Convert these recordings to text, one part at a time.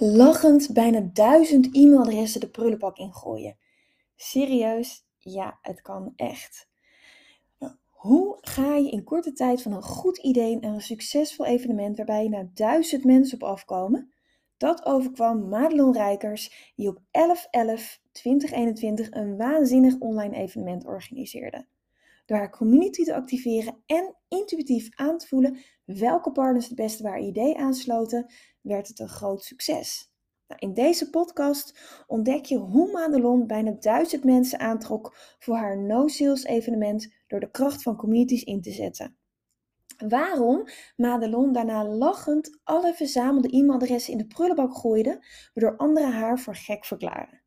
lachend bijna duizend e-mailadressen de prullenbak ingooien. Serieus? Ja, het kan echt. Nou, hoe ga je in korte tijd van een goed idee naar een succesvol evenement waarbij je naar duizend mensen op afkomen? Dat overkwam Madelon Rijkers, die op 11-11-2021 een waanzinnig online evenement organiseerde. Door haar community te activeren en intuïtief aan te voelen welke partners het beste bij haar idee aansloten, werd het een groot succes. Nou, in deze podcast ontdek je hoe Madelon bijna duizend mensen aantrok voor haar no-sales evenement door de kracht van communities in te zetten. Waarom Madelon daarna lachend alle verzamelde e-mailadressen in de prullenbak gooide, waardoor anderen haar voor gek verklaren.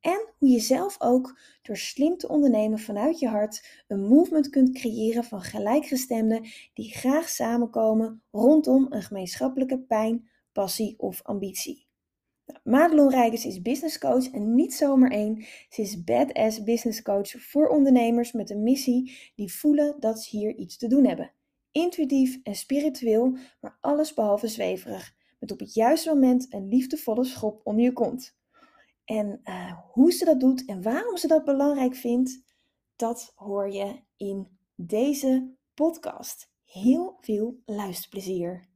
En hoe je zelf ook door slim te ondernemen vanuit je hart een movement kunt creëren van gelijkgestemden die graag samenkomen rondom een gemeenschappelijke pijn, passie of ambitie. Nou, Madelon Rijkers is business coach en niet zomaar één. Ze is badass business coach voor ondernemers met een missie die voelen dat ze hier iets te doen hebben. Intuïtief en spiritueel, maar alles behalve zweverig. Met op het juiste moment een liefdevolle schop om je kont. En uh, hoe ze dat doet en waarom ze dat belangrijk vindt, dat hoor je in deze podcast. Heel veel luisterplezier.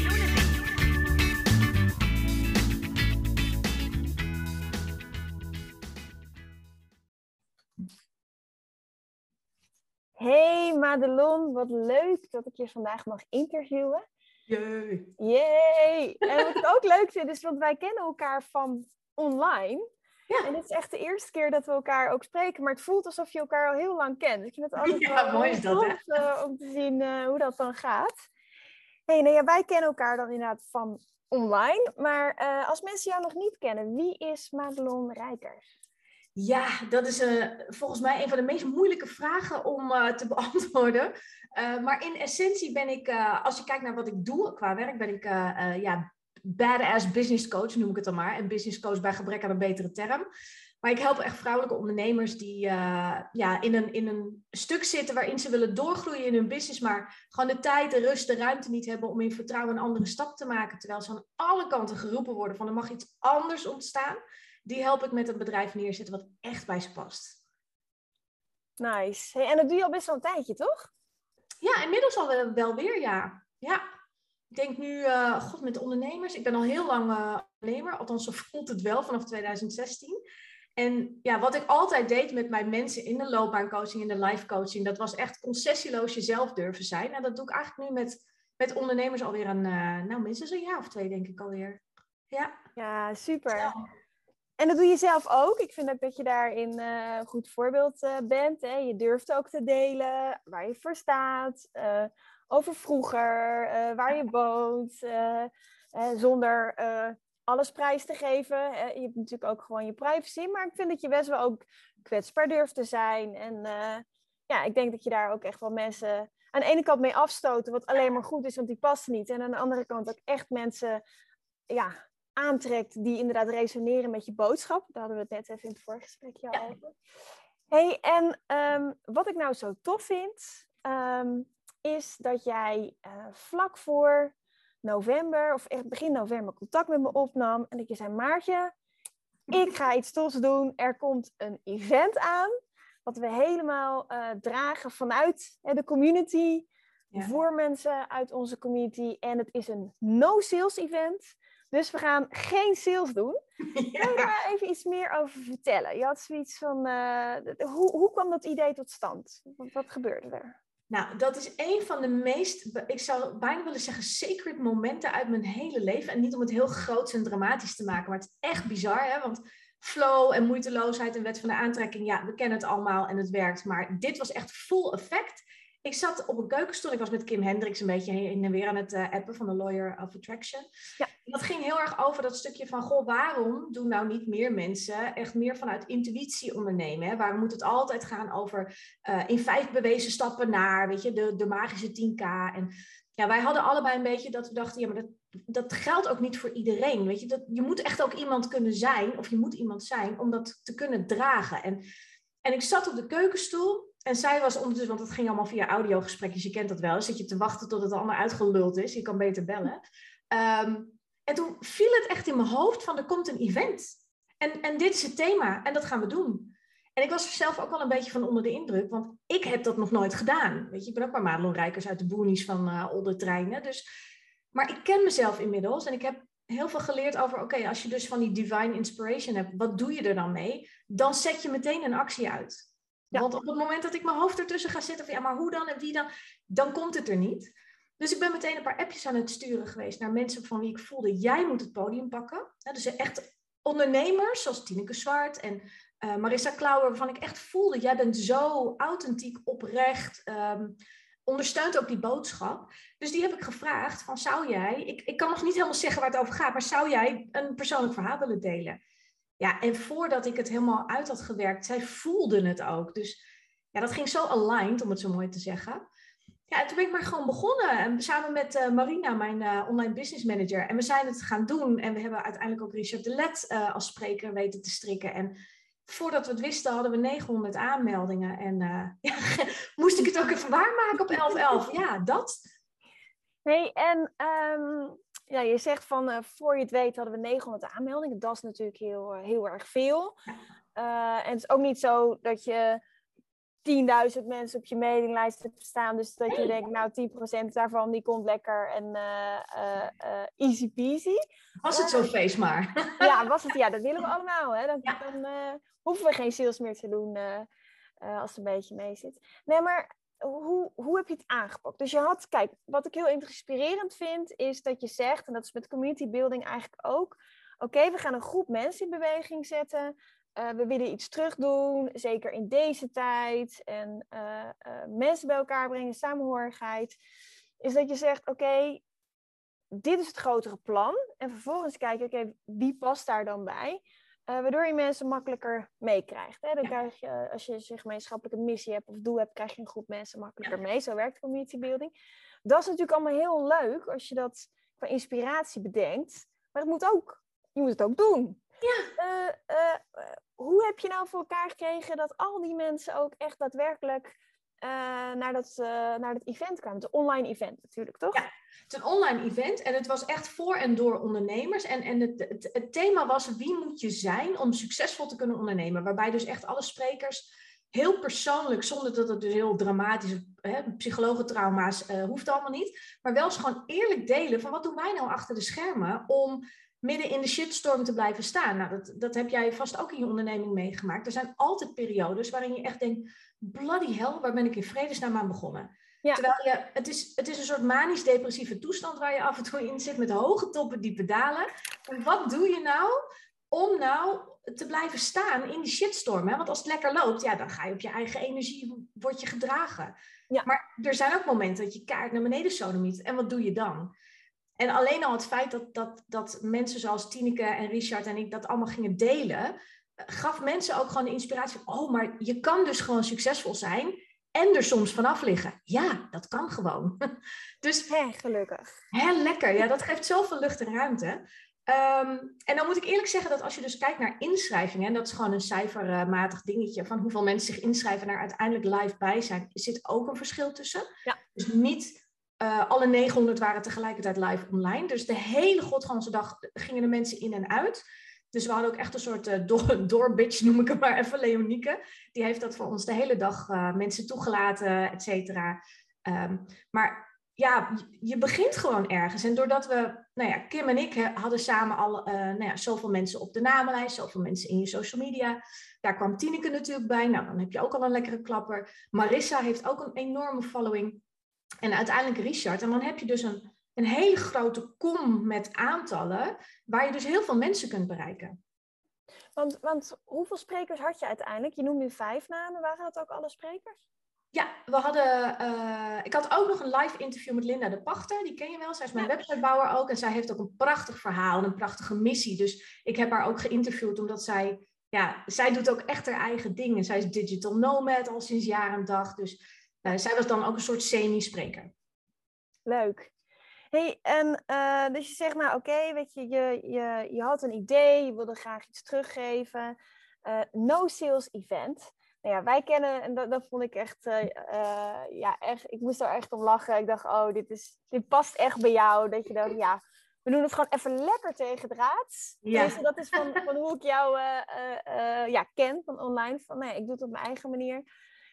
Madelon, wat leuk dat ik je vandaag mag interviewen. Jee. Yay! En wat ik ook leuk vind is, want wij kennen elkaar van online. Ja. En dit is echt de eerste keer dat we elkaar ook spreken, maar het voelt alsof je elkaar al heel lang kent. Ik vind het altijd Ja, wel mooi is dat, hè? tof, eh, om te zien eh, hoe dat dan gaat. Hey, nou ja, wij kennen elkaar dan inderdaad van online, maar eh, als mensen jou nog niet kennen, wie is Madelon Rijkers? Ja, dat is eh, volgens mij een van de meest moeilijke vragen om eh, te beantwoorden. Eh, maar in essentie ben ik, als je kijkt naar wat ik doe qua werk, ben ik ja, badass business coach, noem ik het dan maar. En business coach bij gebrek aan een betere term. Maar ik help echt vrouwelijke ondernemers die ja, in, een, in een stuk zitten waarin ze willen doorgroeien in hun business, maar gewoon de tijd, de rust, de ruimte niet hebben om in vertrouwen een andere stap te maken. Terwijl ze aan alle kanten geroepen worden van er mag iets anders ontstaan. Die help ik met een bedrijf neerzetten wat echt bij ze past. Nice. Hey, en dat doe je al best wel een tijdje, toch? Ja, inmiddels al wel, wel weer, ja. Ja. Ik denk nu, eh, god, met ondernemers. Ik ben al heel lang eh, ondernemer, althans zo voelt het wel, vanaf 2016. En ja, wat ik altijd deed met mijn mensen in de loopbaancoaching, in de life coaching, dat was echt concessieloos jezelf durven zijn. En dat doe ik eigenlijk nu met, met ondernemers alweer een, eh, nou minstens een jaar of twee, denk ik alweer. Ja. Ja, super. Zo. En dat doe je zelf ook. Ik vind ook dat je daarin eh, een goed voorbeeld eh, bent. Hè? Je durft ook te delen waar je voor staat, eh, over vroeger, waar je woont, zonder alles prijs te geven. Je hebt natuurlijk ook gewoon je privacy, maar ik vind dat je best wel ook kwetsbaar durft te zijn. En ja, ik denk dat je daar ook echt wel mensen aan de ene kant mee afstoten, wat alleen maar goed is, want die passen niet. En aan de andere kant ook echt mensen ja, aantrekt die inderdaad resoneren met je boodschap. Daar hadden we het net even in het vorige gesprekje al Ja. over. Hey, en ehm, wat ik nou zo tof vind, ehm, is dat jij eh, vlak voor november, of echt begin november, contact met me opnam. En dat je zei, Maartje, ik ga iets tofs doen. Er komt een event aan, wat we helemaal eh, dragen vanuit hè, de community, Ja. voor mensen uit onze community. En het is een no-sales event. Dus we gaan geen sales doen. Kun je daar even iets meer over vertellen? Je had zoiets van, eh, hoe, hoe kwam dat idee tot stand? Wat, wat gebeurde er? Nou, dat is een van de meest, ik zou bijna willen zeggen, sacred momenten uit mijn hele leven. En niet om het heel groot en dramatisch te maken, maar het is echt bizar, hè? Want flow en moeiteloosheid en wet van de aantrekking, ja, we kennen het allemaal en het werkt. Maar dit was echt full effect. Ik zat op een keukenstoel. Ik was met Kim Hendricks een beetje heen en weer aan het uh, appen van de Lawyer of Attraction. Ja. En dat ging heel erg over dat stukje van, goh, waarom doen nou niet meer mensen echt meer vanuit intuïtie ondernemen? Hè? Waarom moet het altijd gaan over uh, in vijf bewezen stappen naar, weet je, de, de magische 10k? En ja, wij hadden allebei een beetje dat we dachten, ja, maar dat, dat geldt ook niet voor iedereen. Weet je, dat, je moet echt ook iemand kunnen zijn, of je moet iemand zijn om dat te kunnen dragen. En, en ik zat op de keukenstoel en zij was ondertussen, want het ging allemaal via audiogesprekjes, je kent dat wel. Zit je te wachten tot het allemaal uitgeluld is, je kan beter bellen. Ehm, en toen viel het echt in mijn hoofd van er komt een event. En, en dit is het thema en dat gaan we doen. En ik was zelf ook wel een beetje van onder de indruk, want ik heb dat nog nooit gedaan. Weet je, ik ben ook maar Madelon Rijkers uit de boonies van uh, Treinen. Dus, maar ik ken mezelf inmiddels en ik heb heel veel geleerd over, oké, als je dus van die divine inspiration hebt, wat doe je er dan mee? Dan zet je meteen een actie uit. Want op het moment dat ik mijn hoofd ertussen ga zitten van, ja, maar hoe dan en wie dan, dan komt het er niet. Dus ik ben meteen een paar appjes aan het sturen geweest naar mensen van wie ik voelde, jij moet het podium pakken. dus echt ondernemers zoals Tineke Zwart en uh, Marissa Klauwer, waarvan ik echt voelde, jij bent zo authentiek, oprecht, um, ondersteunt ook die boodschap. Dus die heb ik gevraagd van, zou jij, ik, ik kan nog niet helemaal zeggen waar het over gaat, maar zou jij een persoonlijk verhaal willen delen? Ja, en voordat ik het helemaal uit had gewerkt, zij voelden het ook. Dus ja, dat ging zo aligned, om het zo mooi te zeggen. Ja, en toen ben ik maar gewoon begonnen. samen met uh, Marina, mijn uh, online business manager. En we zijn het gaan doen. En we hebben uiteindelijk ook Richard de Let uh, als spreker weten te strikken. En voordat we het wisten hadden we 900 aanmeldingen. En moest ik het ook even waarmaken op 11.11. Ja, dat. Nee, en um, ja, je zegt van uh, voor je het weet hadden we 900 aanmeldingen. Dat is natuurlijk heel, uh, heel erg veel. Uh, en het is ook niet zo dat je 10.000 mensen op je mailinglijst hebt staan. Dus dat je denkt, nou 10% daarvan die komt lekker en easy peasy. Was het zo'n feest maar. ja, was het, ja, dat willen we allemaal. Hè? Dan, ja. dan hoeven we geen sales meer te doen als het een beetje mee zit. Nee, maar hoe, hoe heb je het aangepakt? Dus je had, kijk, wat ik heel inspirerend vind, is dat je zegt, en dat is met community building eigenlijk ook, oké, we gaan een groep mensen in beweging zetten. Uh, we willen iets terug doen, zeker in deze tijd. En uh, uh, mensen bij elkaar brengen, samenhorigheid. Is dat je zegt, oké, dit is het grotere plan. En vervolgens kijken, oké, wie past daar dan bij? Uh, waardoor je mensen makkelijker meekrijgt. Dan krijg je, als je een gemeenschappelijke missie hebt of doel hebt, krijg je een groep mensen makkelijker mee. Zo werkt community building. Dat is natuurlijk allemaal heel leuk als je dat qua inspiratie bedenkt. Maar het moet ook, je moet het ook doen. Ja. Uh, uh, hoe heb je nou voor elkaar gekregen dat al die mensen ook echt daadwerkelijk naar, dat, naar dat event kwamen. Het online event natuurlijk, toch? Ja, het is een online event en het was echt voor en door ondernemers. En, en het, het, thema was wie moet je zijn om succesvol te kunnen ondernemen. Waarbij dus echt alle sprekers heel persoonlijk, zonder dat het dus heel dramatisch, hè, psychologentrauma's uh, hoeft allemaal niet. Maar wel eens gewoon eerlijk delen van wat doen wij nou achter de schermen om midden in de shitstorm te blijven staan. Nou, dat, dat heb jij vast ook in je onderneming meegemaakt. Er zijn altijd periodes waarin je echt denkt, bloody hell, waar ben ik in vredesnaam aan begonnen? Terwijl je, het is, het is een soort manisch-depressieve toestand waar je af en toe in zit met hoge toppen, diepe dalen. En wat doe je nou om nou te blijven staan in die shitstorm? Hè? Want als het lekker loopt, ja, dan ga je op je eigen energie, word je gedragen. Ja. Maar er zijn ook momenten dat je kaart naar beneden sodemiet. En wat doe je dan? En alleen al het feit dat, dat, dat mensen zoals Tineke en Richard en ik dat allemaal gingen delen, gaf mensen ook gewoon de inspiratie van, oh, maar je kan dus gewoon succesvol zijn en er soms vanaf liggen. Ja, dat kan gewoon. dus, Hé, gelukkig. Hè, lekker. Ja, dat geeft zoveel lucht en ruimte. Um, en dan moet ik eerlijk zeggen dat als je dus kijkt naar inschrijvingen, en dat is gewoon een cijfermatig dingetje van hoeveel mensen zich inschrijven naar uiteindelijk live bij zijn, zit ook een verschil tussen. Ja. Dus niet uh, alle 900 waren tegelijkertijd live online. Dus de hele godganse dag gingen de mensen in en uit. Dus we hadden ook echt een soort uh, door, doorbitch, noem ik hem maar even, Leonieke. Die heeft dat voor ons de hele dag uh, mensen toegelaten, et cetera. Um, maar ja, je begint gewoon ergens. En doordat we, nou ja, Kim en ik hadden samen al uh, nou ja, zoveel mensen op de namenlijst, zoveel mensen in je social media. Daar kwam Tineke natuurlijk bij. Nou, dan heb je ook al een lekkere klapper. Marissa heeft ook een enorme following. En uiteindelijk Richard. En dan heb je dus een, een hele grote kom met aantallen, waar je dus heel veel mensen kunt bereiken. Want, want hoeveel sprekers had je uiteindelijk? Je noemde vijf namen. Waren dat ook alle sprekers? Ja, we hadden. Uh, ik had ook nog een live interview met Linda de Pachter. Die ken je wel. Zij is mijn websitebouwer ook. En zij heeft ook een prachtig verhaal en een prachtige missie. Dus ik heb haar ook geïnterviewd omdat zij. Ja, zij doet ook echt haar eigen dingen. Zij is digital nomad al sinds jaar en dag. Dus uh, zij was dan ook een soort semi-spreker. Leuk. Hey, en uh, dus je zegt nou oké, weet je, je, je, je had een idee, je wilde graag iets teruggeven. no sales event nou ja, wij kennen, en dat, dat vond ik echt, uh, uh, ja, echt, ik moest er echt om lachen. Ik dacht, oh, dit, is, dit past echt bij jou. Dat je dacht, ja, we doen het gewoon even lekker tegen draad. Ja. Dus dat is van, van hoe ik jou ja, ken van online. Van nee, ik doe het op mijn eigen manier.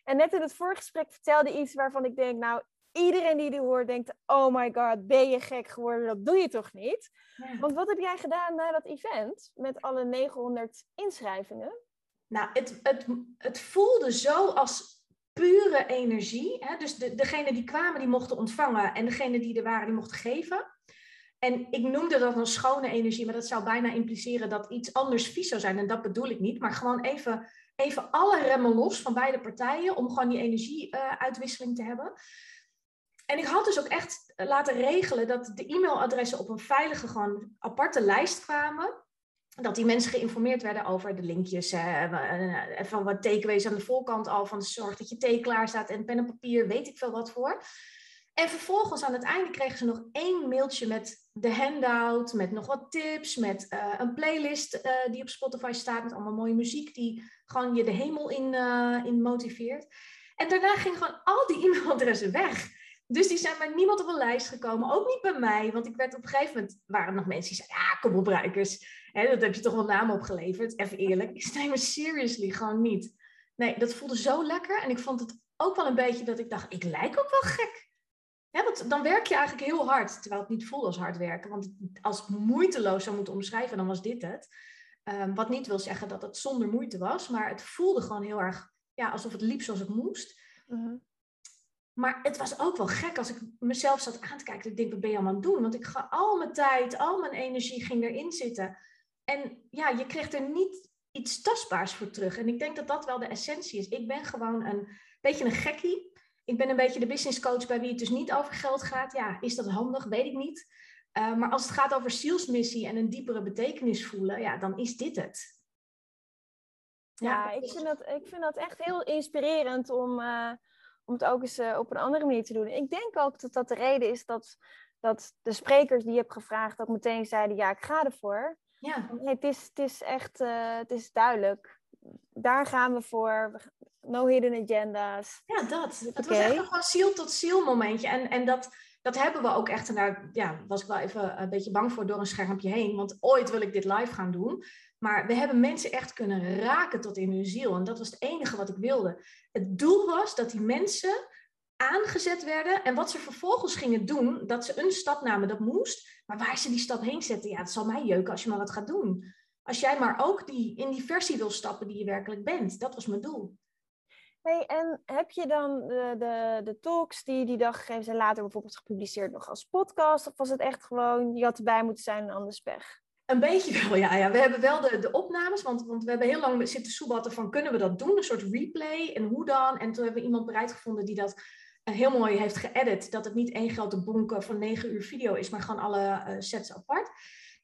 En net in het voorgesprek vertelde iets waarvan ik denk, nou, iedereen die dit hoort denkt, oh my god, ben je gek geworden? Dat doe je toch niet? Ja. Want wat heb jij gedaan na dat event met alle 900 inschrijvingen? Nou, het, het, het voelde zo als pure energie. Hè? Dus de, degene die kwamen, die mochten ontvangen. En degene die er waren, die mochten geven. En ik noemde dat een schone energie, maar dat zou bijna impliceren dat iets anders vies zou zijn. En dat bedoel ik niet. Maar gewoon even, even alle remmen los van beide partijen om gewoon die energieuitwisseling uh, te hebben. En ik had dus ook echt laten regelen dat de e-mailadressen op een veilige, gewoon aparte lijst kwamen dat die mensen geïnformeerd werden over de linkjes uh, van wat takeaways aan de voorkant al, van zorg dat je thee klaar staat en pen en papier, weet ik veel wat voor. En vervolgens aan het einde kregen ze nog één mailtje met de handout, met nog wat tips, met uh, een playlist die op Spotify staat met allemaal mooie muziek die gewoon je de hemel in, in motiveert. En daarna ging gewoon al die e-mailadressen weg. Dus die zijn bij niemand op een lijst gekomen, ook niet bij mij. Want ik werd op een gegeven moment, waren er nog mensen die zeiden, ja, kom op Hè, dat heb je toch wel naam opgeleverd, even eerlijk. Ik zei me seriously gewoon niet. Nee, dat voelde zo lekker. En ik vond het ook wel een beetje dat ik dacht, ik lijk ook wel gek. Want dan werk je eigenlijk heel hard, terwijl het niet voelde als hard werken. Want als het moeiteloos zou moeten omschrijven, dan was dit het. Um, wat niet wil zeggen dat het zonder moeite was, maar het voelde gewoon heel erg ja, alsof het liep zoals het moest. Uh maar het was ook wel gek als ik mezelf zat aan te kijken. Ik denk, wat ben je allemaal aan het doen? Want ik ga al mijn tijd, al mijn energie ging erin zitten. En ja, je kreeg er niet iets tastbaars voor terug. En ik denk dat dat wel de essentie is. Ik ben gewoon een beetje een gekkie. Ik ben een beetje de business coach bij wie het dus niet over geld gaat. Ja, is dat handig? Weet ik niet. Uh, maar als het gaat over zielsmissie en een diepere betekenis voelen, ja, dan is dit het. Ja, ik, vind dat, ik vind dat echt heel inspirerend om, uh, om het ook eens uh, op een andere manier te doen. Ik denk ook dat dat de reden is dat, dat de sprekers die je hebt gevraagd ook meteen zeiden, ja, ik ga ervoor. Ja. Nee, het, is, het is echt uh, het is duidelijk. Daar gaan we voor. No hidden agendas. Ja, dat. Het was echt een ziel tot ziel momentje. En, en dat, dat hebben we ook echt. En daar ja, was ik wel even een beetje bang voor door een schermpje heen. Want ooit wil ik dit live gaan doen. Maar we hebben mensen echt kunnen raken tot in hun ziel. En dat was het enige wat ik wilde. Het doel was dat die mensen aangezet werden. En wat ze vervolgens gingen doen, dat ze een stap namen, dat moest. Maar waar ze die stap heen zetten, ja, het zal mij jeuken als je maar wat gaat doen. Als jij maar ook die, in die versie wil stappen die je werkelijk bent. Dat was mijn doel. Hey, en heb je dan de, de, de talks die die dag gegeven zijn later bijvoorbeeld gepubliceerd nog als podcast? Of was het echt gewoon, je had erbij moeten zijn en anders pech? Een beetje wel, ja. ja. We hebben wel de, de opnames, want, want we hebben heel lang zitten soebatten van kunnen we dat doen? Een soort replay en hoe dan? En toen hebben we iemand bereid gevonden die dat heel mooi heeft geëdit. Dat het niet één grote bonk van negen uur video is, maar gewoon alle uh, sets apart.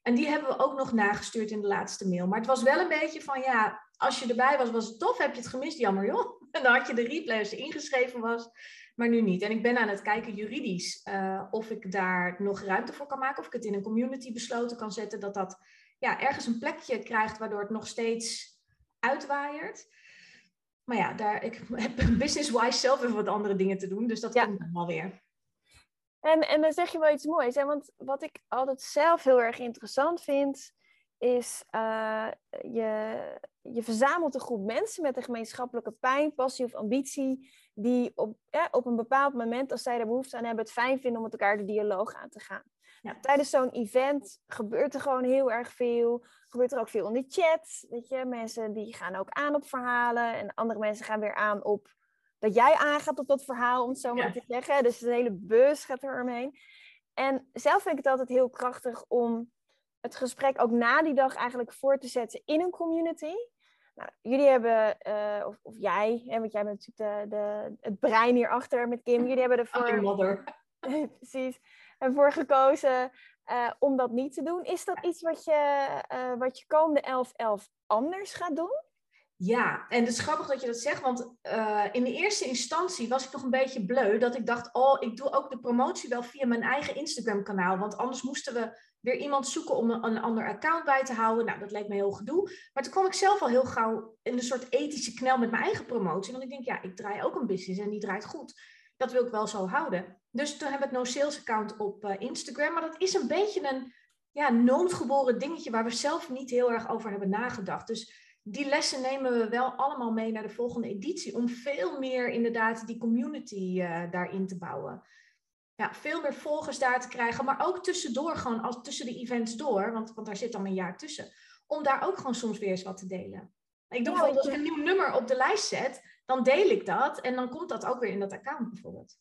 En die hebben we ook nog nagestuurd in de laatste mail. Maar het was wel een beetje van, ja, als je erbij was, was het tof. Heb je het gemist? Jammer joh. En dan had je de replay als je ingeschreven was. Maar nu niet. En ik ben aan het kijken juridisch uh, of ik daar nog ruimte voor kan maken. Of ik het in een community besloten kan zetten. Dat dat ja, ergens een plekje krijgt waardoor het nog steeds uitwaaiert. Maar ja, daar, ik heb business-wise zelf even wat andere dingen te doen. Dus dat ja. komt dan wel weer. En, en dan zeg je wel iets moois. Hè? Want wat ik altijd zelf heel erg interessant vind, is uh, je, je verzamelt een groep mensen met een gemeenschappelijke pijn, passie of ambitie, die op, op een bepaald moment, als zij er behoefte aan hebben, het fijn vinden om met elkaar de dialoog aan te gaan. Ja. Tijdens zo'n event gebeurt er gewoon heel erg veel. Gebeurt er ook veel in de chat. Weet je, mensen die gaan ook aan op verhalen. En andere mensen gaan weer aan op dat jij aangaat op dat verhaal, om het zo maar te zeggen. Dus de hele bus gaat er omheen. En zelf vind ik het altijd heel krachtig om het gesprek ook na die dag eigenlijk voor te zetten in een community. Nou, jullie hebben, uh, of, of, jij, hè, want jij bent natuurlijk de, de, het brein hierachter met Kim. Jullie hebben ervoor... mother. Precies. Ervoor gekozen uh, om dat niet te doen. Is dat iets wat je, uh, wat je komende 11-11 anders gaat doen? Ja, en het is grappig dat je dat zegt, want uh, in de eerste instantie was ik nog een beetje bleu dat ik dacht, oh, ik doe ook de promotie wel via mijn eigen Instagram-kanaal, want anders moesten we weer iemand zoeken om een, ander account bij te houden. Nou, dat leek me heel gedoe. Maar toen kwam ik zelf al heel gauw in een soort ethische knel met mijn eigen promotie, want ik denk, ja, ik draai ook een business en die draait goed. Dat wil ik wel zo houden. Dus toen heb ik No Sales account op uh, Instagram, maar dat is een beetje een ja, noodgeboren dingetje waar we zelf niet heel erg over hebben nagedacht. Dus die lessen nemen we wel allemaal mee naar de volgende editie. Om veel meer inderdaad die community uh, daarin te bouwen. Ja, veel meer volgers daar te krijgen. Maar ook tussendoor, gewoon als, tussen de events door. Want, want daar zit dan een jaar tussen. Om daar ook gewoon soms weer eens wat te delen. Ik doe bijvoorbeeld als ik een nieuw nummer op de lijst zet. Dan deel ik dat. En dan komt dat ook weer in dat account bijvoorbeeld.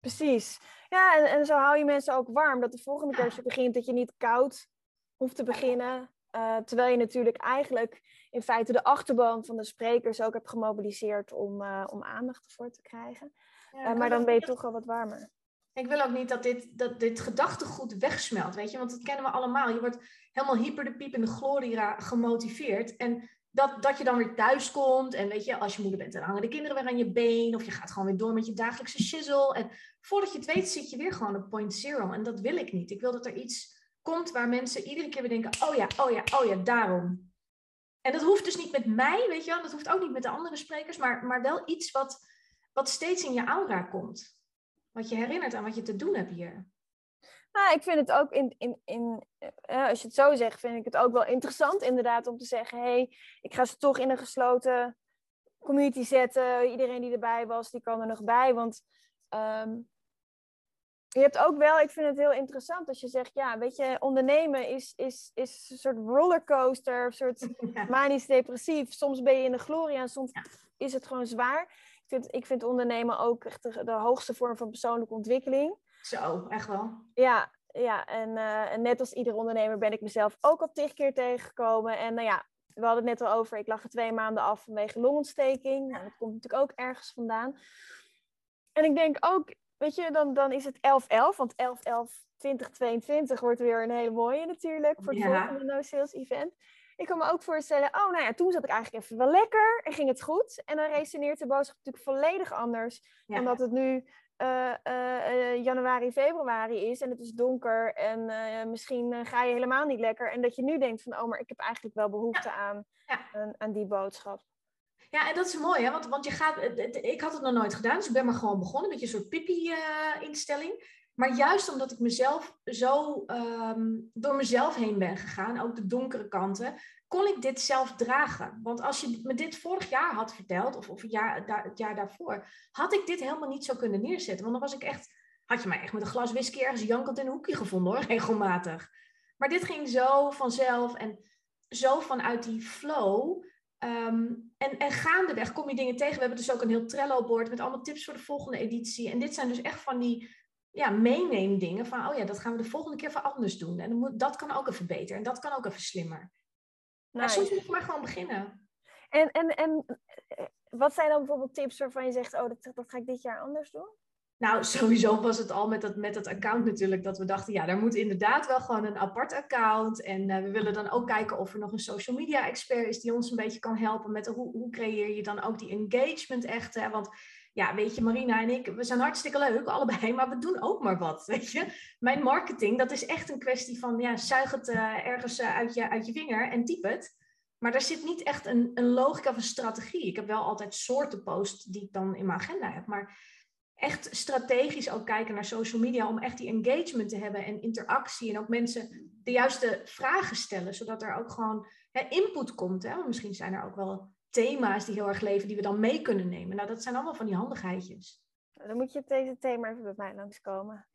Precies. Ja, en, en zo hou je mensen ook warm. Dat de volgende keer als je begint, dat je niet koud hoeft te beginnen. Uh, terwijl je natuurlijk eigenlijk in feite de achterban van de sprekers ook hebt gemobiliseerd om, uh, om aandacht ervoor te krijgen. Ja, uh, maar dan ben je toch wel wat warmer. Ik wil ook niet dat dit, dat dit gedachtegoed wegsmelt, weet je, want dat kennen we allemaal. Je wordt helemaal hyper de piep in de gloria gemotiveerd. En dat, dat je dan weer thuis komt en weet je, als je moeder bent, dan hangen de kinderen weer aan je been. Of je gaat gewoon weer door met je dagelijkse shizzle. En voordat je het weet, zit je weer gewoon op point zero. En dat wil ik niet. Ik wil dat er iets komt waar mensen iedere keer weer denken: oh ja, oh ja, oh ja, daarom. En dat hoeft dus niet met mij, weet je wel, dat hoeft ook niet met de andere sprekers, maar, maar wel iets wat, wat steeds in je aura komt. Wat je herinnert aan wat je te doen hebt hier. Nou, ik vind het ook, in, in, in, uh, als je het zo zegt, vind ik het ook wel interessant inderdaad om te zeggen, hé, hey, ik ga ze toch in een gesloten community zetten. Iedereen die erbij was, die kan er nog bij. Want um, je hebt ook wel, ik vind het heel interessant als je zegt, ja, weet je, ondernemen is, is, is een soort rollercoaster, een soort ja. manisch depressief. Soms ben je in de gloria en soms is het gewoon zwaar. Ik vind, ik vind ondernemen ook echt de, de, hoogste vorm van persoonlijke ontwikkeling. Zo, echt wel. Ja, ja en, uh, en net als ieder ondernemer ben ik mezelf ook al tig keer tegengekomen. En nou ja, we hadden het net al over, ik lag er twee maanden af vanwege longontsteking. Nou, dat komt natuurlijk ook ergens vandaan. En ik denk ook, weet je, dan, dan is het 11-11, want 11-11-2022 wordt weer een hele mooie natuurlijk voor het ja. volgende No Sales Event. Ik kan me ook voorstellen, oh nou ja, toen zat ik eigenlijk even wel lekker en ging het goed. En dan resoneert de boodschap natuurlijk volledig anders. Ja. Omdat het nu uh, uh, januari, februari is en het is donker en uh, misschien ga je helemaal niet lekker. En dat je nu denkt van, oh maar ik heb eigenlijk wel behoefte ja. Aan, aan, aan die boodschap. Ja, en dat is mooi, hè? Want, want je gaat, ik had het nog nooit gedaan, dus ik ben maar gewoon begonnen, beetje een soort pipi-instelling. maar juist omdat ik mezelf zo um, door mezelf heen ben gegaan, ook de donkere kanten, kon ik dit zelf dragen. Want als je me dit vorig jaar had verteld, of, of het, jaar, jaar daarvoor, had ik dit helemaal niet zo kunnen neerzetten. Want dan was ik echt, had je mij echt met een glas whisky ergens jankend in een hoekje gevonden hoor, regelmatig. Maar dit ging zo vanzelf en zo vanuit die flow Um, en, en gaandeweg kom je dingen tegen. We hebben dus ook een heel Trello-bord met allemaal tips voor de volgende editie. En dit zijn dus echt van die ja, meeneemdingen van, oh ja, dat gaan we de volgende keer voor anders doen. En moet, dat kan ook even beter en dat kan ook even slimmer. Nice. Maar soms moet je maar gewoon beginnen. En, en, en eh, wat zijn dan bijvoorbeeld tips waarvan je zegt, oh, dat, dat ga ik dit jaar anders doen? Nou, sowieso was het al met dat, met dat account natuurlijk dat we dachten, ja, daar moet inderdaad wel gewoon een apart account. En uh, we willen dan ook kijken of er nog een social media expert is die ons een beetje kan helpen met hoe, hoe creëer je dan ook die engagement echt. Hè? Want ja, weet je, Marina en ik, we zijn hartstikke leuk, allebei, maar we doen ook maar wat, weet je. Mijn marketing, dat is echt een kwestie van, ja, zuig het uh, ergens uh, uit, je, uit je vinger en typ het. Maar daar zit niet echt een, een logica of een strategie. Ik heb wel altijd soorten posts die ik dan in mijn agenda heb, maar echt strategisch ook kijken naar social media om echt die engagement te hebben en interactie en ook mensen de juiste vragen stellen, zodat er ook gewoon hè, input komt. Hè? Misschien zijn er ook wel thema's die heel erg leven die we dan mee kunnen nemen. Nou, dat zijn allemaal van die handigheidjes. Dan moet je deze thema even bij mij langskomen.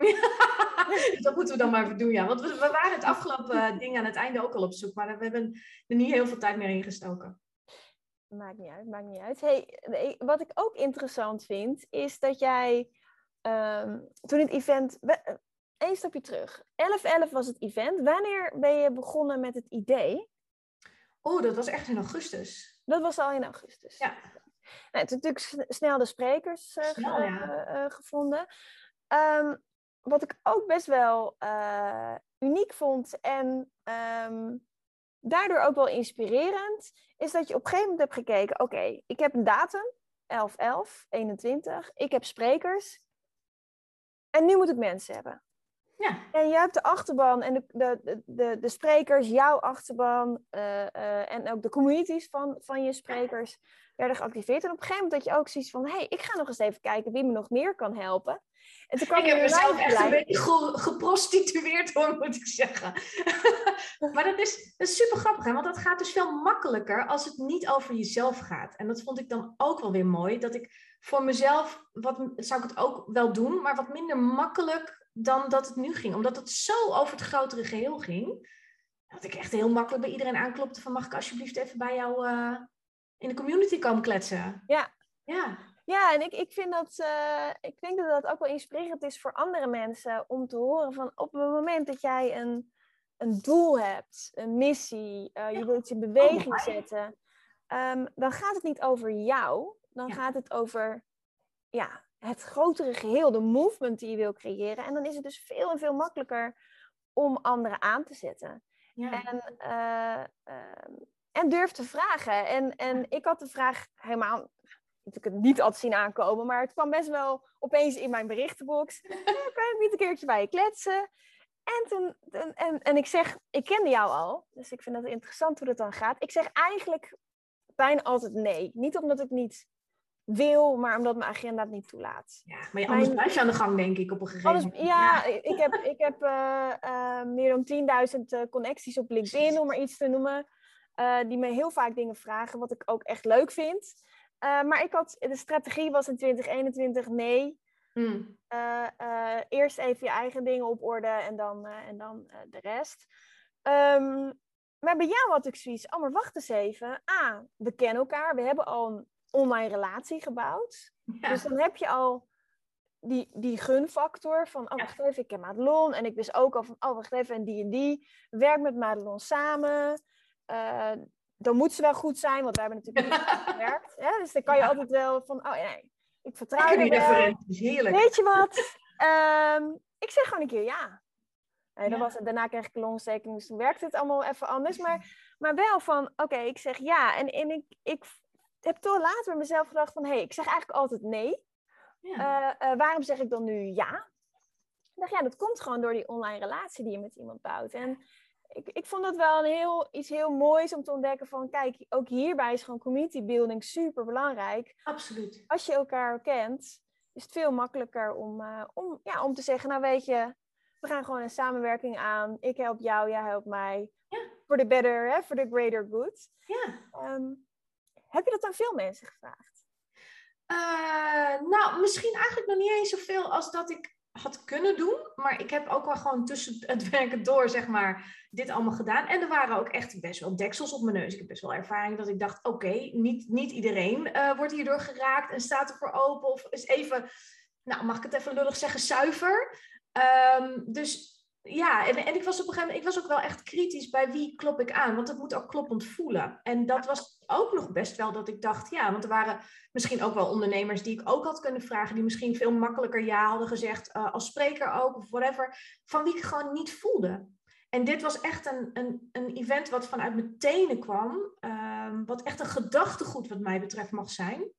dat moeten we dan maar even doen, ja. Want we, we waren het afgelopen uh, ding aan het einde ook al op zoek, maar we hebben er niet heel veel tijd meer in gestoken. Maakt niet uit, maakt niet uit. Hey, wat ik ook interessant vind, is dat jij um, toen het event. Eén stapje terug. 11-11 was het event. Wanneer ben je begonnen met het idee? Oh, dat was echt in augustus. Dat was al in augustus. Ja. Nou, toen natuurlijk snel de sprekers uh, snel, ja. uh, gevonden. Um, wat ik ook best wel uh, uniek vond en um, daardoor ook wel inspirerend, is dat je op een gegeven moment hebt gekeken: oké, ik heb een datum, 11, 11, 21, ik heb sprekers en nu moet ik mensen hebben. Ja. En je hebt de achterban en de, de, de, de sprekers, jouw achterban uh, uh, en ook de communities van, van je sprekers werden geactiveerd. En op een gegeven moment dat je ook zoiets van, hé, hey, ik ga nog eens even kijken wie me nog meer kan helpen. En toen kwam ik heb mezelf echt een beetje ge geprostitueerd hoor, moet ik zeggen. maar dat is, dat is super grappig, hè? want dat gaat dus veel makkelijker als het niet over jezelf gaat. En dat vond ik dan ook wel weer mooi, dat ik voor mezelf, wat, zou ik het ook wel doen, maar wat minder makkelijk dan dat het nu ging. Omdat het zo over het grotere geheel ging, dat ik echt heel makkelijk bij iedereen aanklopte van mag ik alsjeblieft even bij jou uh, in de community komen kletsen. Ja. Ja. Ja, en ik, ik vind dat, uh, ik denk dat dat ook wel inspirerend is voor andere mensen om te horen van op het moment dat jij een, een doel hebt, een missie, uh, je wilt je in beweging oh, zetten, um, dan gaat het niet over jou, dan ja. gaat het over ja, het grotere geheel, de movement die je wil creëren. En dan is het dus veel en veel makkelijker om anderen aan te zetten. Ja. En, uh, uh, en durf te vragen. En, en ik had de vraag helemaal ik het niet altijd zien aankomen, maar het kwam best wel opeens in mijn berichtenbox. kan ik niet een keertje bij je kletsen? En, toen, en, en ik zeg, ik kende jou al, dus ik vind het interessant hoe dat dan gaat. Ik zeg eigenlijk bijna altijd nee. Niet omdat ik niet wil, maar omdat mijn agenda het niet toelaat. Ja, maar je, anders mijn... blijf je aan de gang, denk ik, op een gegeven moment. Ja, ja, ik heb, ik heb uh, uh, meer dan 10.000 uh, connecties op LinkedIn, om maar iets te noemen. die me heel vaak dingen vragen, wat ik ook echt leuk vind. maar ik had, de strategie was in 2021 nee. Mm. eerst even je eigen dingen op orde en dan, en dan de rest. Um, maar bij jou had ik zoiets, oh maar wacht eens even. Ah, we kennen elkaar, we hebben al een online relatie gebouwd. Ja. Dus dan heb je al die, die gunfactor van, oh wacht even, ik ken Madelon. En ik wist ook al van, oh wacht even, en die en die. Werk met Madelon samen. Uh, dan moet ze wel goed zijn, want wij hebben natuurlijk niet gewerkt. Ja, dus dan kan je altijd wel van, oh nee, ik vertrouw je wel. Heerlijk. Weet je wat? Um, ik zeg gewoon een keer ja. En dan was het, daarna kreeg ik een longsteking, dus toen werkte het allemaal even anders. Maar, maar wel van, oké, okay, ik zeg ja. En, en ik, ik heb toch later bij mezelf gedacht van... hé, hey, ik zeg eigenlijk altijd nee. Ja. Uh, uh, waarom zeg ik dan nu ja? Ik dacht, ja, dat komt gewoon door die online relatie die je met iemand bouwt. En ik, ik vond dat wel een heel, iets heel moois om te ontdekken van... kijk, ook hierbij is gewoon community building super belangrijk. Absoluut. Als je elkaar kent, is het veel makkelijker om, uh, om, ja, om te zeggen... nou weet je, we gaan gewoon een samenwerking aan. Ik help jou, jij helpt mij. Voor ja. de better, voor de greater good. Ja. Um, heb je dat aan veel mensen gevraagd? Uh, nou, misschien eigenlijk nog niet eens zoveel als dat ik had kunnen doen. Maar ik heb ook wel gewoon tussen het werken door, zeg maar, dit allemaal gedaan. En er waren ook echt best wel deksels op mijn neus. Ik heb best wel ervaring dat ik dacht, oké, niet, niet iedereen uh, wordt hierdoor geraakt en staat ervoor open. Of is even, nou mag ik het even lullig zeggen, zuiver. Um, dus ja, en, en ik was op een gegeven moment, ik was ook wel echt kritisch bij wie klop ik aan, want het moet ook kloppend voelen. En dat was ook nog best wel dat ik dacht, ja, want er waren misschien ook wel ondernemers die ik ook had kunnen vragen, die misschien veel makkelijker ja hadden gezegd, uh, als spreker ook of whatever, van wie ik gewoon niet voelde. En dit was echt een, een, een event wat vanuit mijn tenen kwam, um, wat echt een gedachtegoed wat mij betreft mag zijn.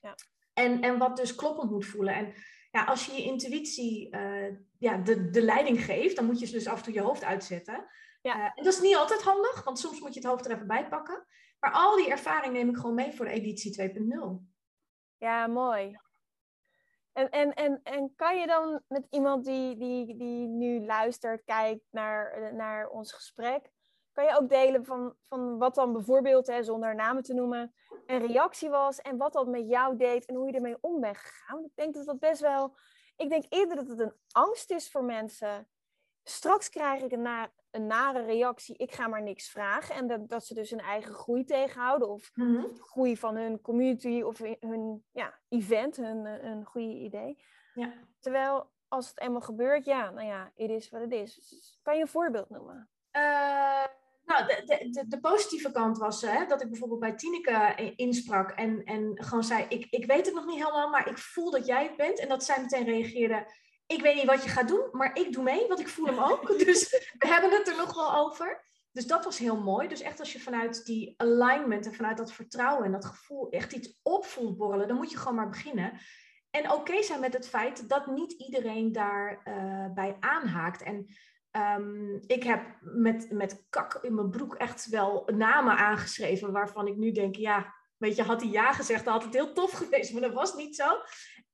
Ja. En, en wat dus kloppend moet voelen. En ja, als je je intuïtie uh, ja, de, de leiding geeft, dan moet je dus af en toe je hoofd uitzetten. Ja. Uh, en dat is niet altijd handig, want soms moet je het hoofd er even bij pakken. Maar al die ervaring neem ik gewoon mee voor de editie 2.0. Ja, mooi. En, en, en, en kan je dan met iemand die, die, die nu luistert, kijkt naar, naar ons gesprek, kan je ook delen van, van wat dan bijvoorbeeld, hè, zonder namen te noemen, een reactie was en wat dat met jou deed en hoe je ermee om bent gegaan? Ik denk dat dat best wel, ik denk eerder dat het een angst is voor mensen. Straks krijg ik een, na, een nare reactie, ik ga maar niks vragen. En dat, dat ze dus hun eigen groei tegenhouden of mm -hmm. groei van hun community of hun ja, event, hun, hun goede idee. Ja. Terwijl als het eenmaal gebeurt, ja, nou ja, het is wat het is. Kan je een voorbeeld noemen? Uh, Nou, de, de, de, positieve kant was hè, dat ik bijvoorbeeld bij Tineke insprak en, en gewoon zei, ik, ik weet het nog niet helemaal, maar ik voel dat jij het bent. En dat zij meteen reageerde, ik weet niet wat je gaat doen, maar ik doe mee, want ik voel hem ook. dus we hebben het er nog wel over. Dus dat was heel mooi. Dus echt als je vanuit die alignment en vanuit dat vertrouwen en dat gevoel echt iets opvoelt borrelen, dan moet je gewoon maar beginnen. En oké zijn met het feit dat niet iedereen daarbij uh, bij aanhaakt. En um, ik heb met, met kak in mijn broek echt wel namen aangeschreven waarvan ik nu denk, ja, weet je, had hij ja gezegd, dan had het heel tof geweest, maar dat was niet zo.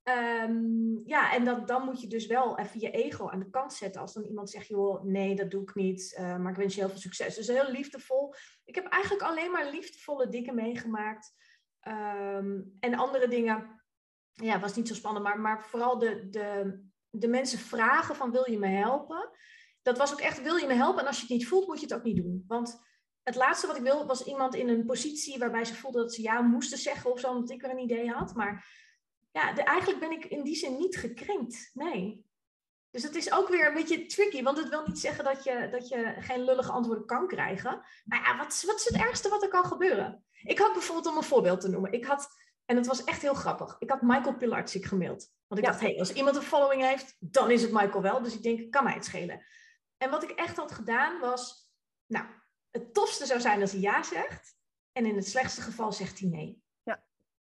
Um, ja, en dan, dan moet je dus wel even je ego aan de kant zetten. Als dan iemand zegt, joh, nee, dat doe ik niet, uh, maar ik wens je heel veel succes. Dus heel liefdevol. Ik heb eigenlijk alleen maar liefdevolle dingen meegemaakt. Um, en andere dingen, ja, was niet zo spannend, maar, maar vooral de, de, de mensen vragen van, wil je me helpen? Dat was ook echt, wil je me helpen? En als je het niet voelt, moet je het ook niet doen. Want het laatste wat ik wil, was iemand in een positie waarbij ze voelde dat ze ja moesten zeggen of zo, omdat ik er een idee had. Maar ja, de, eigenlijk ben ik in die zin niet gekrenkt. Nee. Dus het is ook weer een beetje tricky, want het wil niet zeggen dat je, dat je geen lullige antwoorden kan krijgen. Maar ja, wat, wat is het ergste wat er kan gebeuren? Ik had bijvoorbeeld, om een voorbeeld te noemen, ik had, en het was echt heel grappig, ik had Michael Pilarczyk gemaild. Want ik dacht, hé, hey, als iemand een following heeft, dan is het Michael wel. Dus ik denk, kan mij het schelen. En wat ik echt had gedaan was, nou, het tofste zou zijn als hij ja zegt. En in het slechtste geval zegt hij nee.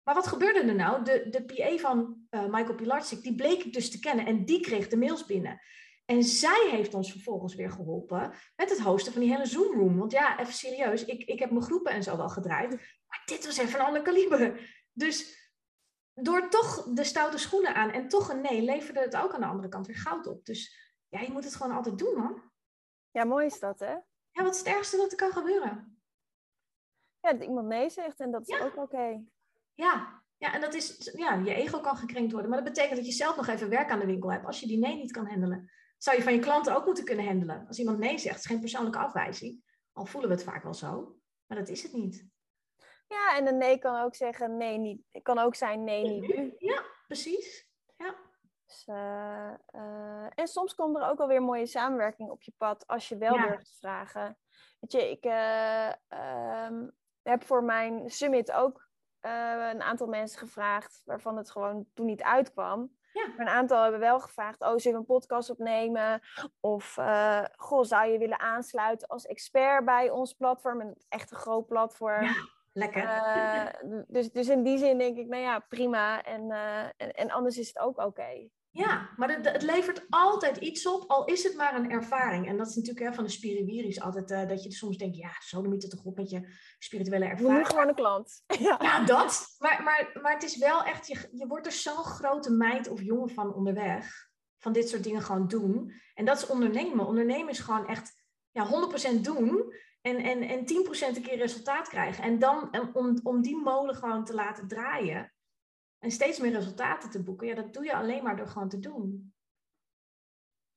Maar wat gebeurde er nou? De, de PA van uh, Michael Pilarczyk, die bleek ik dus te kennen en die kreeg de mails binnen. En zij heeft ons vervolgens weer geholpen met het hosten van die hele Zoom room. Want ja, even serieus, ik, ik heb mijn groepen en zo wel gedraaid. Maar dit was even een ander kaliber. Dus door toch de stoute schoenen aan en toch een nee, leverde het ook aan de andere kant weer goud op. Dus ja, je moet het gewoon altijd doen, man. Ja, mooi is dat, hè? Ja, wat is het ergste dat er kan gebeuren? Ja, dat iemand nee zegt en dat is ook oké. Ja, ja, en dat is, ja, je ego kan gekrenkt worden. Maar dat betekent dat je zelf nog even werk aan de winkel hebt. Als je die nee niet kan handelen. Zou je van je klanten ook moeten kunnen handelen. Als iemand nee zegt, is geen persoonlijke afwijzing. Al voelen we het vaak wel zo. Maar dat is het niet. Ja, en een nee kan ook zeggen nee niet. kan ook zijn nee niet nu. Ja, precies. Dus, uh, uh, en soms komt er ook alweer mooie samenwerking op je pad als je wel ja. durft te vragen. Weet je, ik uh, um, heb voor mijn summit ook een aantal mensen gevraagd waarvan het gewoon toen niet uitkwam. Ja. Maar een aantal hebben wel gevraagd, oh, zullen we een podcast opnemen? Of, goh, zou je willen aansluiten als expert bij ons platform? Een echt een groot platform. Ja, lekker. Uh, dus, dus in die zin denk ik, nou ja, prima. En, en, en, anders is het ook oké. Ja, maar het, het, levert altijd iets op, al is het maar een ervaring. En dat is natuurlijk hè, van de spiriwiris altijd, uh, dat je soms denkt, ja, zo niet het toch op met je spirituele ervaring. Nu gewoon een klant. Ja, ja dat. Maar, maar, maar het is wel echt, je, je wordt er zo'n grote meid of jongen van onderweg. Van dit soort dingen gewoon doen. En dat is ondernemen. Ondernemen is gewoon echt ja, 100% doen. En, en, en 10% een keer resultaat krijgen. En dan om, om die molen gewoon te laten draaien en steeds meer resultaten te boeken, ja, dat doe je alleen maar door gewoon te doen.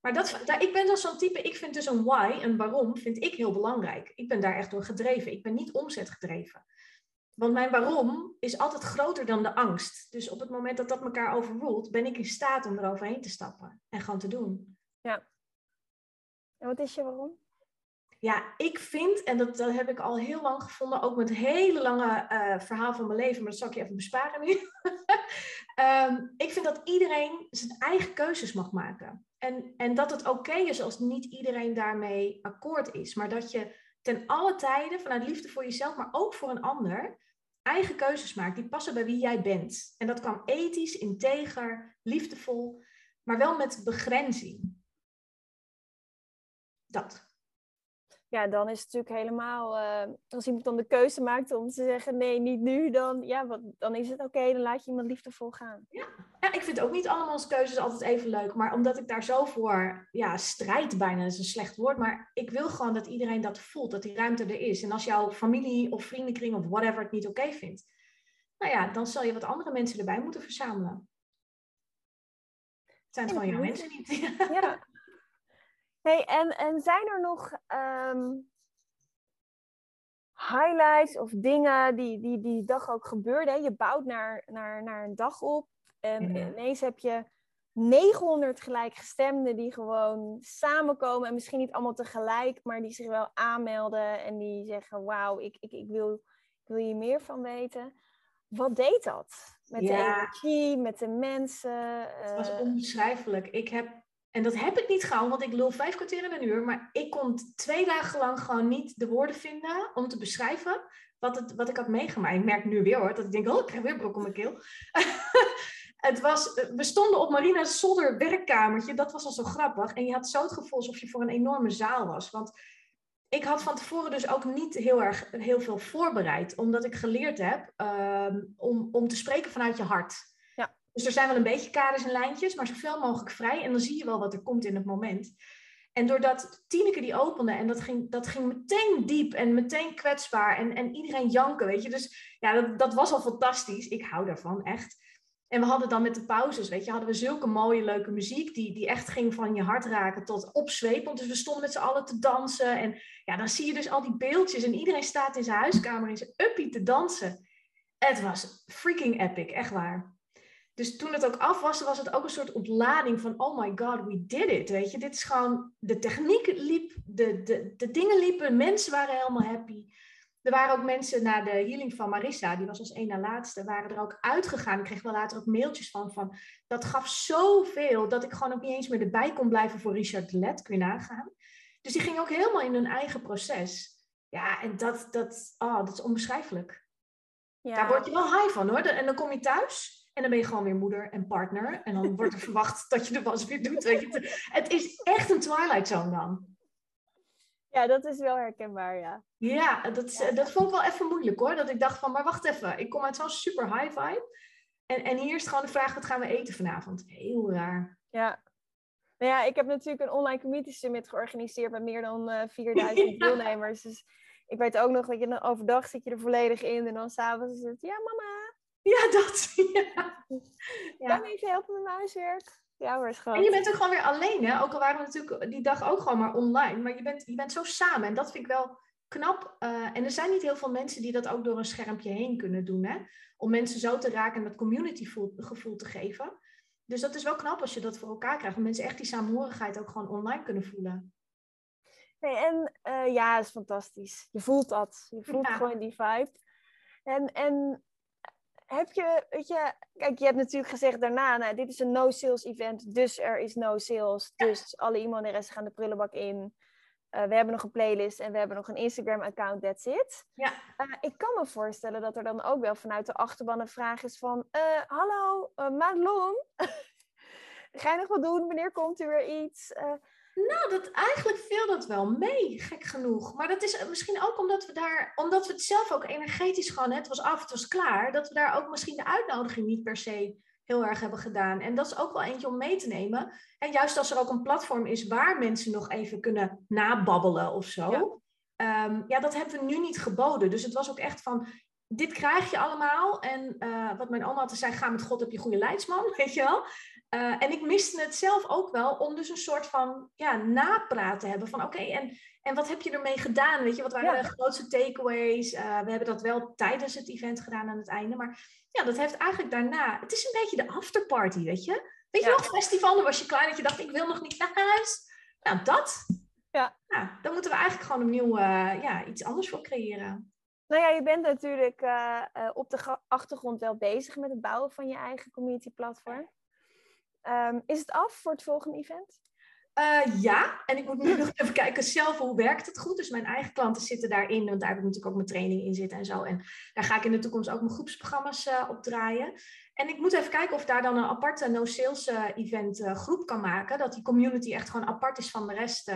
Maar dat, ik ben dan zo'n type, ik vind dus een why, een waarom, vind ik heel belangrijk. Ik ben daar echt door gedreven. Ik ben niet omzetgedreven. Want mijn waarom is altijd groter dan de angst. Dus op het moment dat dat elkaar overroelt, ben ik in staat om eroverheen te stappen en gewoon te doen. Ja. En wat is je waarom? Ja, ik vind, en dat, heb ik al heel lang gevonden, ook met het hele lange uh, verhaal van mijn leven, maar dat zal ik je even besparen nu. um, ik vind dat iedereen zijn eigen keuzes mag maken. En, en dat het oké is als niet iedereen daarmee akkoord is, maar dat je ten alle tijden, vanuit liefde voor jezelf, maar ook voor een ander, eigen keuzes maakt die passen bij wie jij bent. En dat kan ethisch, integer, liefdevol, maar wel met begrenzing. Dat ja, dan is het natuurlijk helemaal, uh, als iemand dan de keuze maakt om te zeggen nee, niet nu, dan, ja, wat, dan is het oké, dan laat je iemand liefdevol gaan. Ja. ja, ik vind ook niet allemaal keuzes altijd even leuk, maar omdat ik daar zo voor, ja, strijd bijna, is een slecht woord, maar ik wil gewoon dat iedereen dat voelt, dat die ruimte er is. En als jouw familie of vriendenkring of whatever het niet oké vindt, nou ja, dan zal je wat andere mensen erbij moeten verzamelen. Het zijn het gewoon jouw mensen niet. Ja, Hey, en, en zijn er nog um, highlights of dingen die, die die dag ook gebeurden? Je bouwt naar, naar, naar een dag op en ineens heb je 900 gelijkgestemden die gewoon samenkomen en misschien niet allemaal tegelijk, maar die zich wel aanmelden en die zeggen: Wauw, ik, ik, ik, wil, ik wil hier meer van weten. Wat deed dat? Met de energie, met de mensen? Het was eh, onbeschrijfelijk. Ik heb, en dat heb ik niet gauw, want ik lul vijf kwartier in een uur, maar ik kon twee dagen lang gewoon niet de woorden vinden om te beschrijven wat, het, wat ik had meegemaakt. Ik merk nu weer hoor, dat ik denk, oh, ik krijg weer brok om mijn keel. het was, we stonden op Marina's zolder werkkamertje. Dat was al zo grappig. En je had zo het gevoel alsof je voor een enorme zaal was. Want ik had van tevoren dus ook niet heel erg heel veel voorbereid. Omdat ik geleerd heb ehm, om, om te spreken vanuit je hart. Dus er zijn wel een beetje kaders en lijntjes, maar zoveel mogelijk vrij. En dan zie je wel wat er komt in het moment. En doordat Tineke die opende en dat ging, dat ging meteen diep en meteen kwetsbaar en, en iedereen janken, weet je. Dus ja, dat, dat was al fantastisch. Ik hou daarvan, echt. En we hadden dan met de pauzes, weet je, hadden we zulke mooie, leuke muziek die, die echt ging van je hart raken tot opzwepen. Dus we stonden met z'n allen te dansen. En ja, dan zie je dus al die beeldjes en iedereen staat in zijn huiskamer in zijn uppie te dansen. Het was freaking epic, echt waar. Dus toen het ook af was, was het ook een soort ontlading van, oh my god, we did it. Weet je, dit is gewoon, de techniek liep, de, de, de dingen liepen, mensen waren helemaal happy. Er waren ook mensen na de healing van Marissa, die was als één na laatste, waren er ook uitgegaan. Ik kreeg wel later ook mailtjes van, van dat gaf zoveel dat ik gewoon ook niet eens meer erbij kon blijven voor Richard Let, kun je nagaan. Dus die ging ook helemaal in hun eigen proces. Ja, en dat, dat, oh, dat is onbeschrijfelijk. Ja. Daar word je wel high van hoor. En dan kom je thuis en dan ben je gewoon weer moeder en partner. En dan wordt er verwacht dat je de was weer doet. Weet je. Het is echt een Twilight Zone dan. Ja, dat is wel herkenbaar, ja. Ja, dat, dat vond ik wel even moeilijk hoor. Dat ik dacht van, maar wacht even. Ik kom uit zo'n super high vibe. En, en hier is gewoon de vraag, wat gaan we eten vanavond? Heel raar. Ja. Nou ja, ik heb natuurlijk een online community summit georganiseerd met meer dan uh, eh, 4000 deelnemers. Dus ik weet ook nog dat je dan overdag zit je er volledig in. En dan s'avonds is het, ja mama, ja, dat. Ja. ja. Even helpen met mijn huiswerk? Ja hoor, schat. En je bent ook gewoon weer alleen, hè? Ook al waren we natuurlijk die dag ook gewoon maar online. Maar je bent, je bent zo samen. En dat vind ik wel knap. Uh, en er zijn niet heel veel mensen die dat ook door een schermpje heen kunnen doen, hè? Om mensen zo te raken en dat community gevoel te geven. Dus dat is wel knap als je dat voor elkaar krijgt. Om mensen echt die saamhorigheid ook gewoon online kunnen voelen. Nee, en uh, ja, het is fantastisch. Je voelt dat. Je voelt gewoon die vibe. En, en heb je, weet je, kijk, je hebt natuurlijk gezegd daarna, nou, dit is een no-sales event, dus er is no sales. Dus alle e-mailadressen gaan de prullenbak in. Uh, we hebben nog een playlist en we hebben nog een Instagram-account, that's it. Ja. Uh, ik kan me voorstellen dat er dan ook wel vanuit de achterban een vraag is van... Uh, hallo, Madelon, ga je nog wat doen? Wanneer komt er weer iets? Nou, dat, eigenlijk viel dat wel mee, gek genoeg. Maar dat is misschien ook omdat we daar, omdat we het zelf ook energetisch gewoon, het was af, het was klaar, dat we daar ook misschien de uitnodiging niet per se heel erg hebben gedaan. En dat is ook wel eentje om mee te nemen. En juist als er ook een platform is waar mensen nog even kunnen nababbelen of zo. Ja. Ehm, ja, dat hebben we nu niet geboden. Dus het was ook echt van, dit krijg je allemaal. En uh, wat mijn oma altijd zei, ga met God op je goede leidsman, weet je wel. Uh, en ik miste het zelf ook wel om dus een soort van ja, napraat te hebben. Van oké, en, en wat heb je ermee gedaan? Weet je, wat waren de grootste takeaways? Uh, we hebben dat wel tijdens het event gedaan aan het einde. Maar ja, dat heeft eigenlijk daarna... Het is een beetje de afterparty, weet je? Weet je nog, festival, dan was je klaar dat je dacht, ik wil nog niet naar huis. Nou, dat. Ja. Nou, dan moeten we eigenlijk gewoon opnieuw ja, iets anders voor creëren. Nou ja, je bent natuurlijk uh, uh, op de achtergrond wel bezig met het bouwen van je eigen community platform. Um, is het af voor het volgende event? Uh, ja, en ik moet nu nog even kijken zelf hoe werkt het goed. Dus mijn eigen klanten zitten daarin, want daar heb ik natuurlijk ook mijn training in zitten en zo. En daar ga ik in de toekomst ook mijn groepsprogramma's uh, op draaien. En ik moet even kijken of daar dan een aparte no-sales event groep kan maken. Dat die community echt gewoon apart is van de rest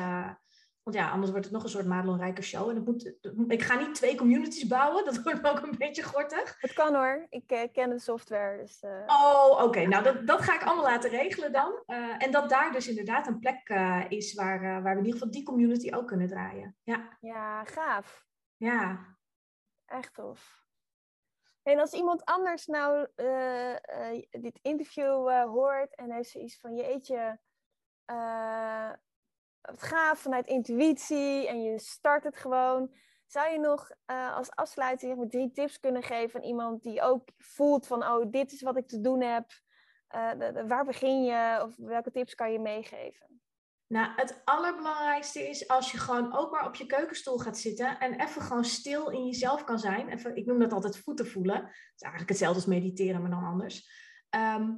want ja, anders wordt het nog een soort Madelon show. En het moet, ik ga niet twee communities bouwen. Dat wordt ook een beetje gortig. Het kan hoor. Ik uh, ken de software. Dus, uh... Oh, oké. Nou, dat, dat ga ik allemaal laten regelen dan. Uh, en dat daar dus inderdaad een plek is waar, waar we in ieder geval die community ook kunnen draaien. Ja, ja gaaf. Ja. Echt tof. En als iemand anders nou dit interview hoort en heeft zoiets van jeetje het gaaf vanuit intuïtie en je start het gewoon. Zou je nog uh, als afsluiting drie tips kunnen geven aan iemand die ook voelt van, oh, dit is wat ik te doen heb. waar begin je of welke tips kan je meegeven? Nou, het allerbelangrijkste is als je gewoon ook maar op je keukenstoel gaat zitten en even gewoon stil in jezelf kan zijn. Even, ik noem dat altijd voeten voelen. Het is eigenlijk hetzelfde als mediteren, maar dan anders. Ehm,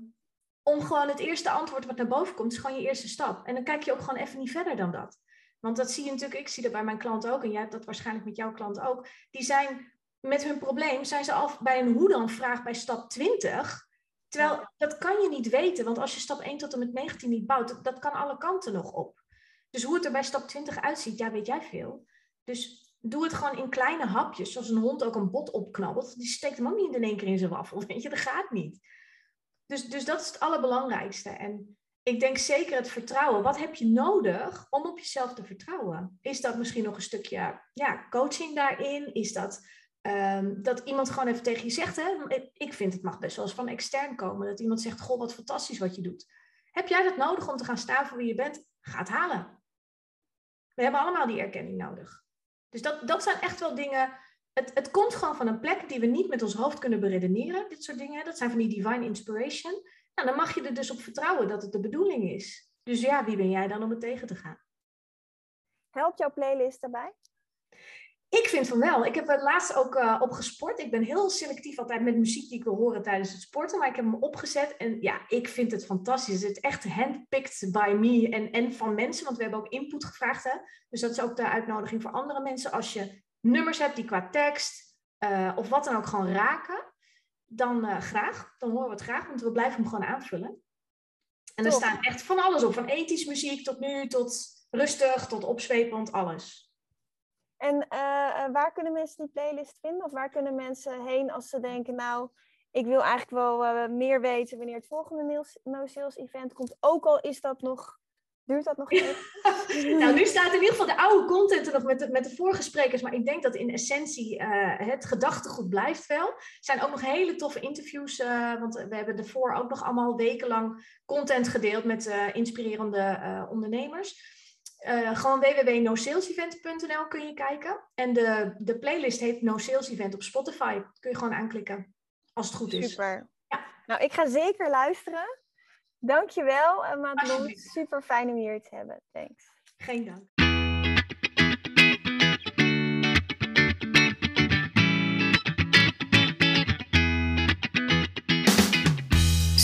om gewoon het eerste antwoord wat naar boven komt, is gewoon je eerste stap. En dan kijk je ook gewoon even niet verder dan dat. Want dat zie je natuurlijk, ik zie dat bij mijn klanten ook, en jij hebt dat waarschijnlijk met jouw klant ook. Die zijn met hun probleem, zijn ze al bij een hoe dan vraag bij stap 20. Terwijl dat kan je niet weten, want als je stap 1 tot en met 19 niet bouwt, dat, kan alle kanten nog op. Dus hoe het er bij stap 20 uitziet, ja, weet jij veel. Dus doe het gewoon in kleine hapjes, zoals een hond ook een bot opknabbelt. Die steekt hem ook niet in één keer in zijn wafel, weet je, dat gaat niet. Dus, dus dat is het allerbelangrijkste. En ik denk zeker het vertrouwen. Wat heb je nodig om op jezelf te vertrouwen? Is dat misschien nog een stukje ja, coaching daarin? Is dat Ehm, dat iemand gewoon even tegen je zegt, hè, ik vind het mag best wel eens van extern komen, dat iemand zegt, goh, wat fantastisch wat je doet. Heb jij dat nodig om te gaan staan voor wie je bent? Ga het halen. We hebben allemaal die erkenning nodig. Dus dat, dat zijn echt wel dingen, het, het komt gewoon van een plek die we niet met ons hoofd kunnen beredeneren, dit soort dingen. Dat zijn van die divine inspiration. Nou, dan mag je er dus op vertrouwen dat het de bedoeling is. Dus ja, wie ben jij dan om het tegen te gaan? Helpt jouw playlist daarbij? Ik vind van wel. Ik heb er laatst ook uh, op gesport. Ik ben heel selectief altijd met muziek die ik wil horen tijdens het sporten. Maar ik heb hem opgezet en ja, ik vind het fantastisch. Het is echt handpicked by me en, en van mensen. Want we hebben ook input gevraagd. Hè? Dus dat is ook de uitnodiging voor andere mensen. Als je nummers hebt die qua tekst uh, of wat dan ook gewoon raken. Dan uh, graag. Dan horen we het graag. Want we blijven hem gewoon aanvullen. En er staan echt van alles op. Van ethisch muziek tot nu, tot rustig, tot opzwepend, alles. En uh, waar kunnen mensen die playlist vinden? Of waar kunnen mensen heen als ze denken, nou, ik wil eigenlijk wel uh, meer weten wanneer het volgende No Sales event komt. Ook al is dat nog, duurt dat nog even? nou, nu staat in ieder geval de oude content er nog met de, met de vorige sprekers. Maar ik denk dat in essentie uh, het gedachtegoed blijft wel. Er zijn ook nog hele toffe interviews. want we hebben ervoor ook nog allemaal wekenlang content gedeeld met inspirerende ondernemers. Gewoon www.nosalesevent.nl kun je kijken. En de, de playlist heet No Sales Event op Spotify. Kun je gewoon aanklikken, als het goed is. Super. Ja. Nou, ik ga zeker luisteren. Dankjewel, uh, Madelon. Super fijn om hier te hebben. Thanks. Geen dank.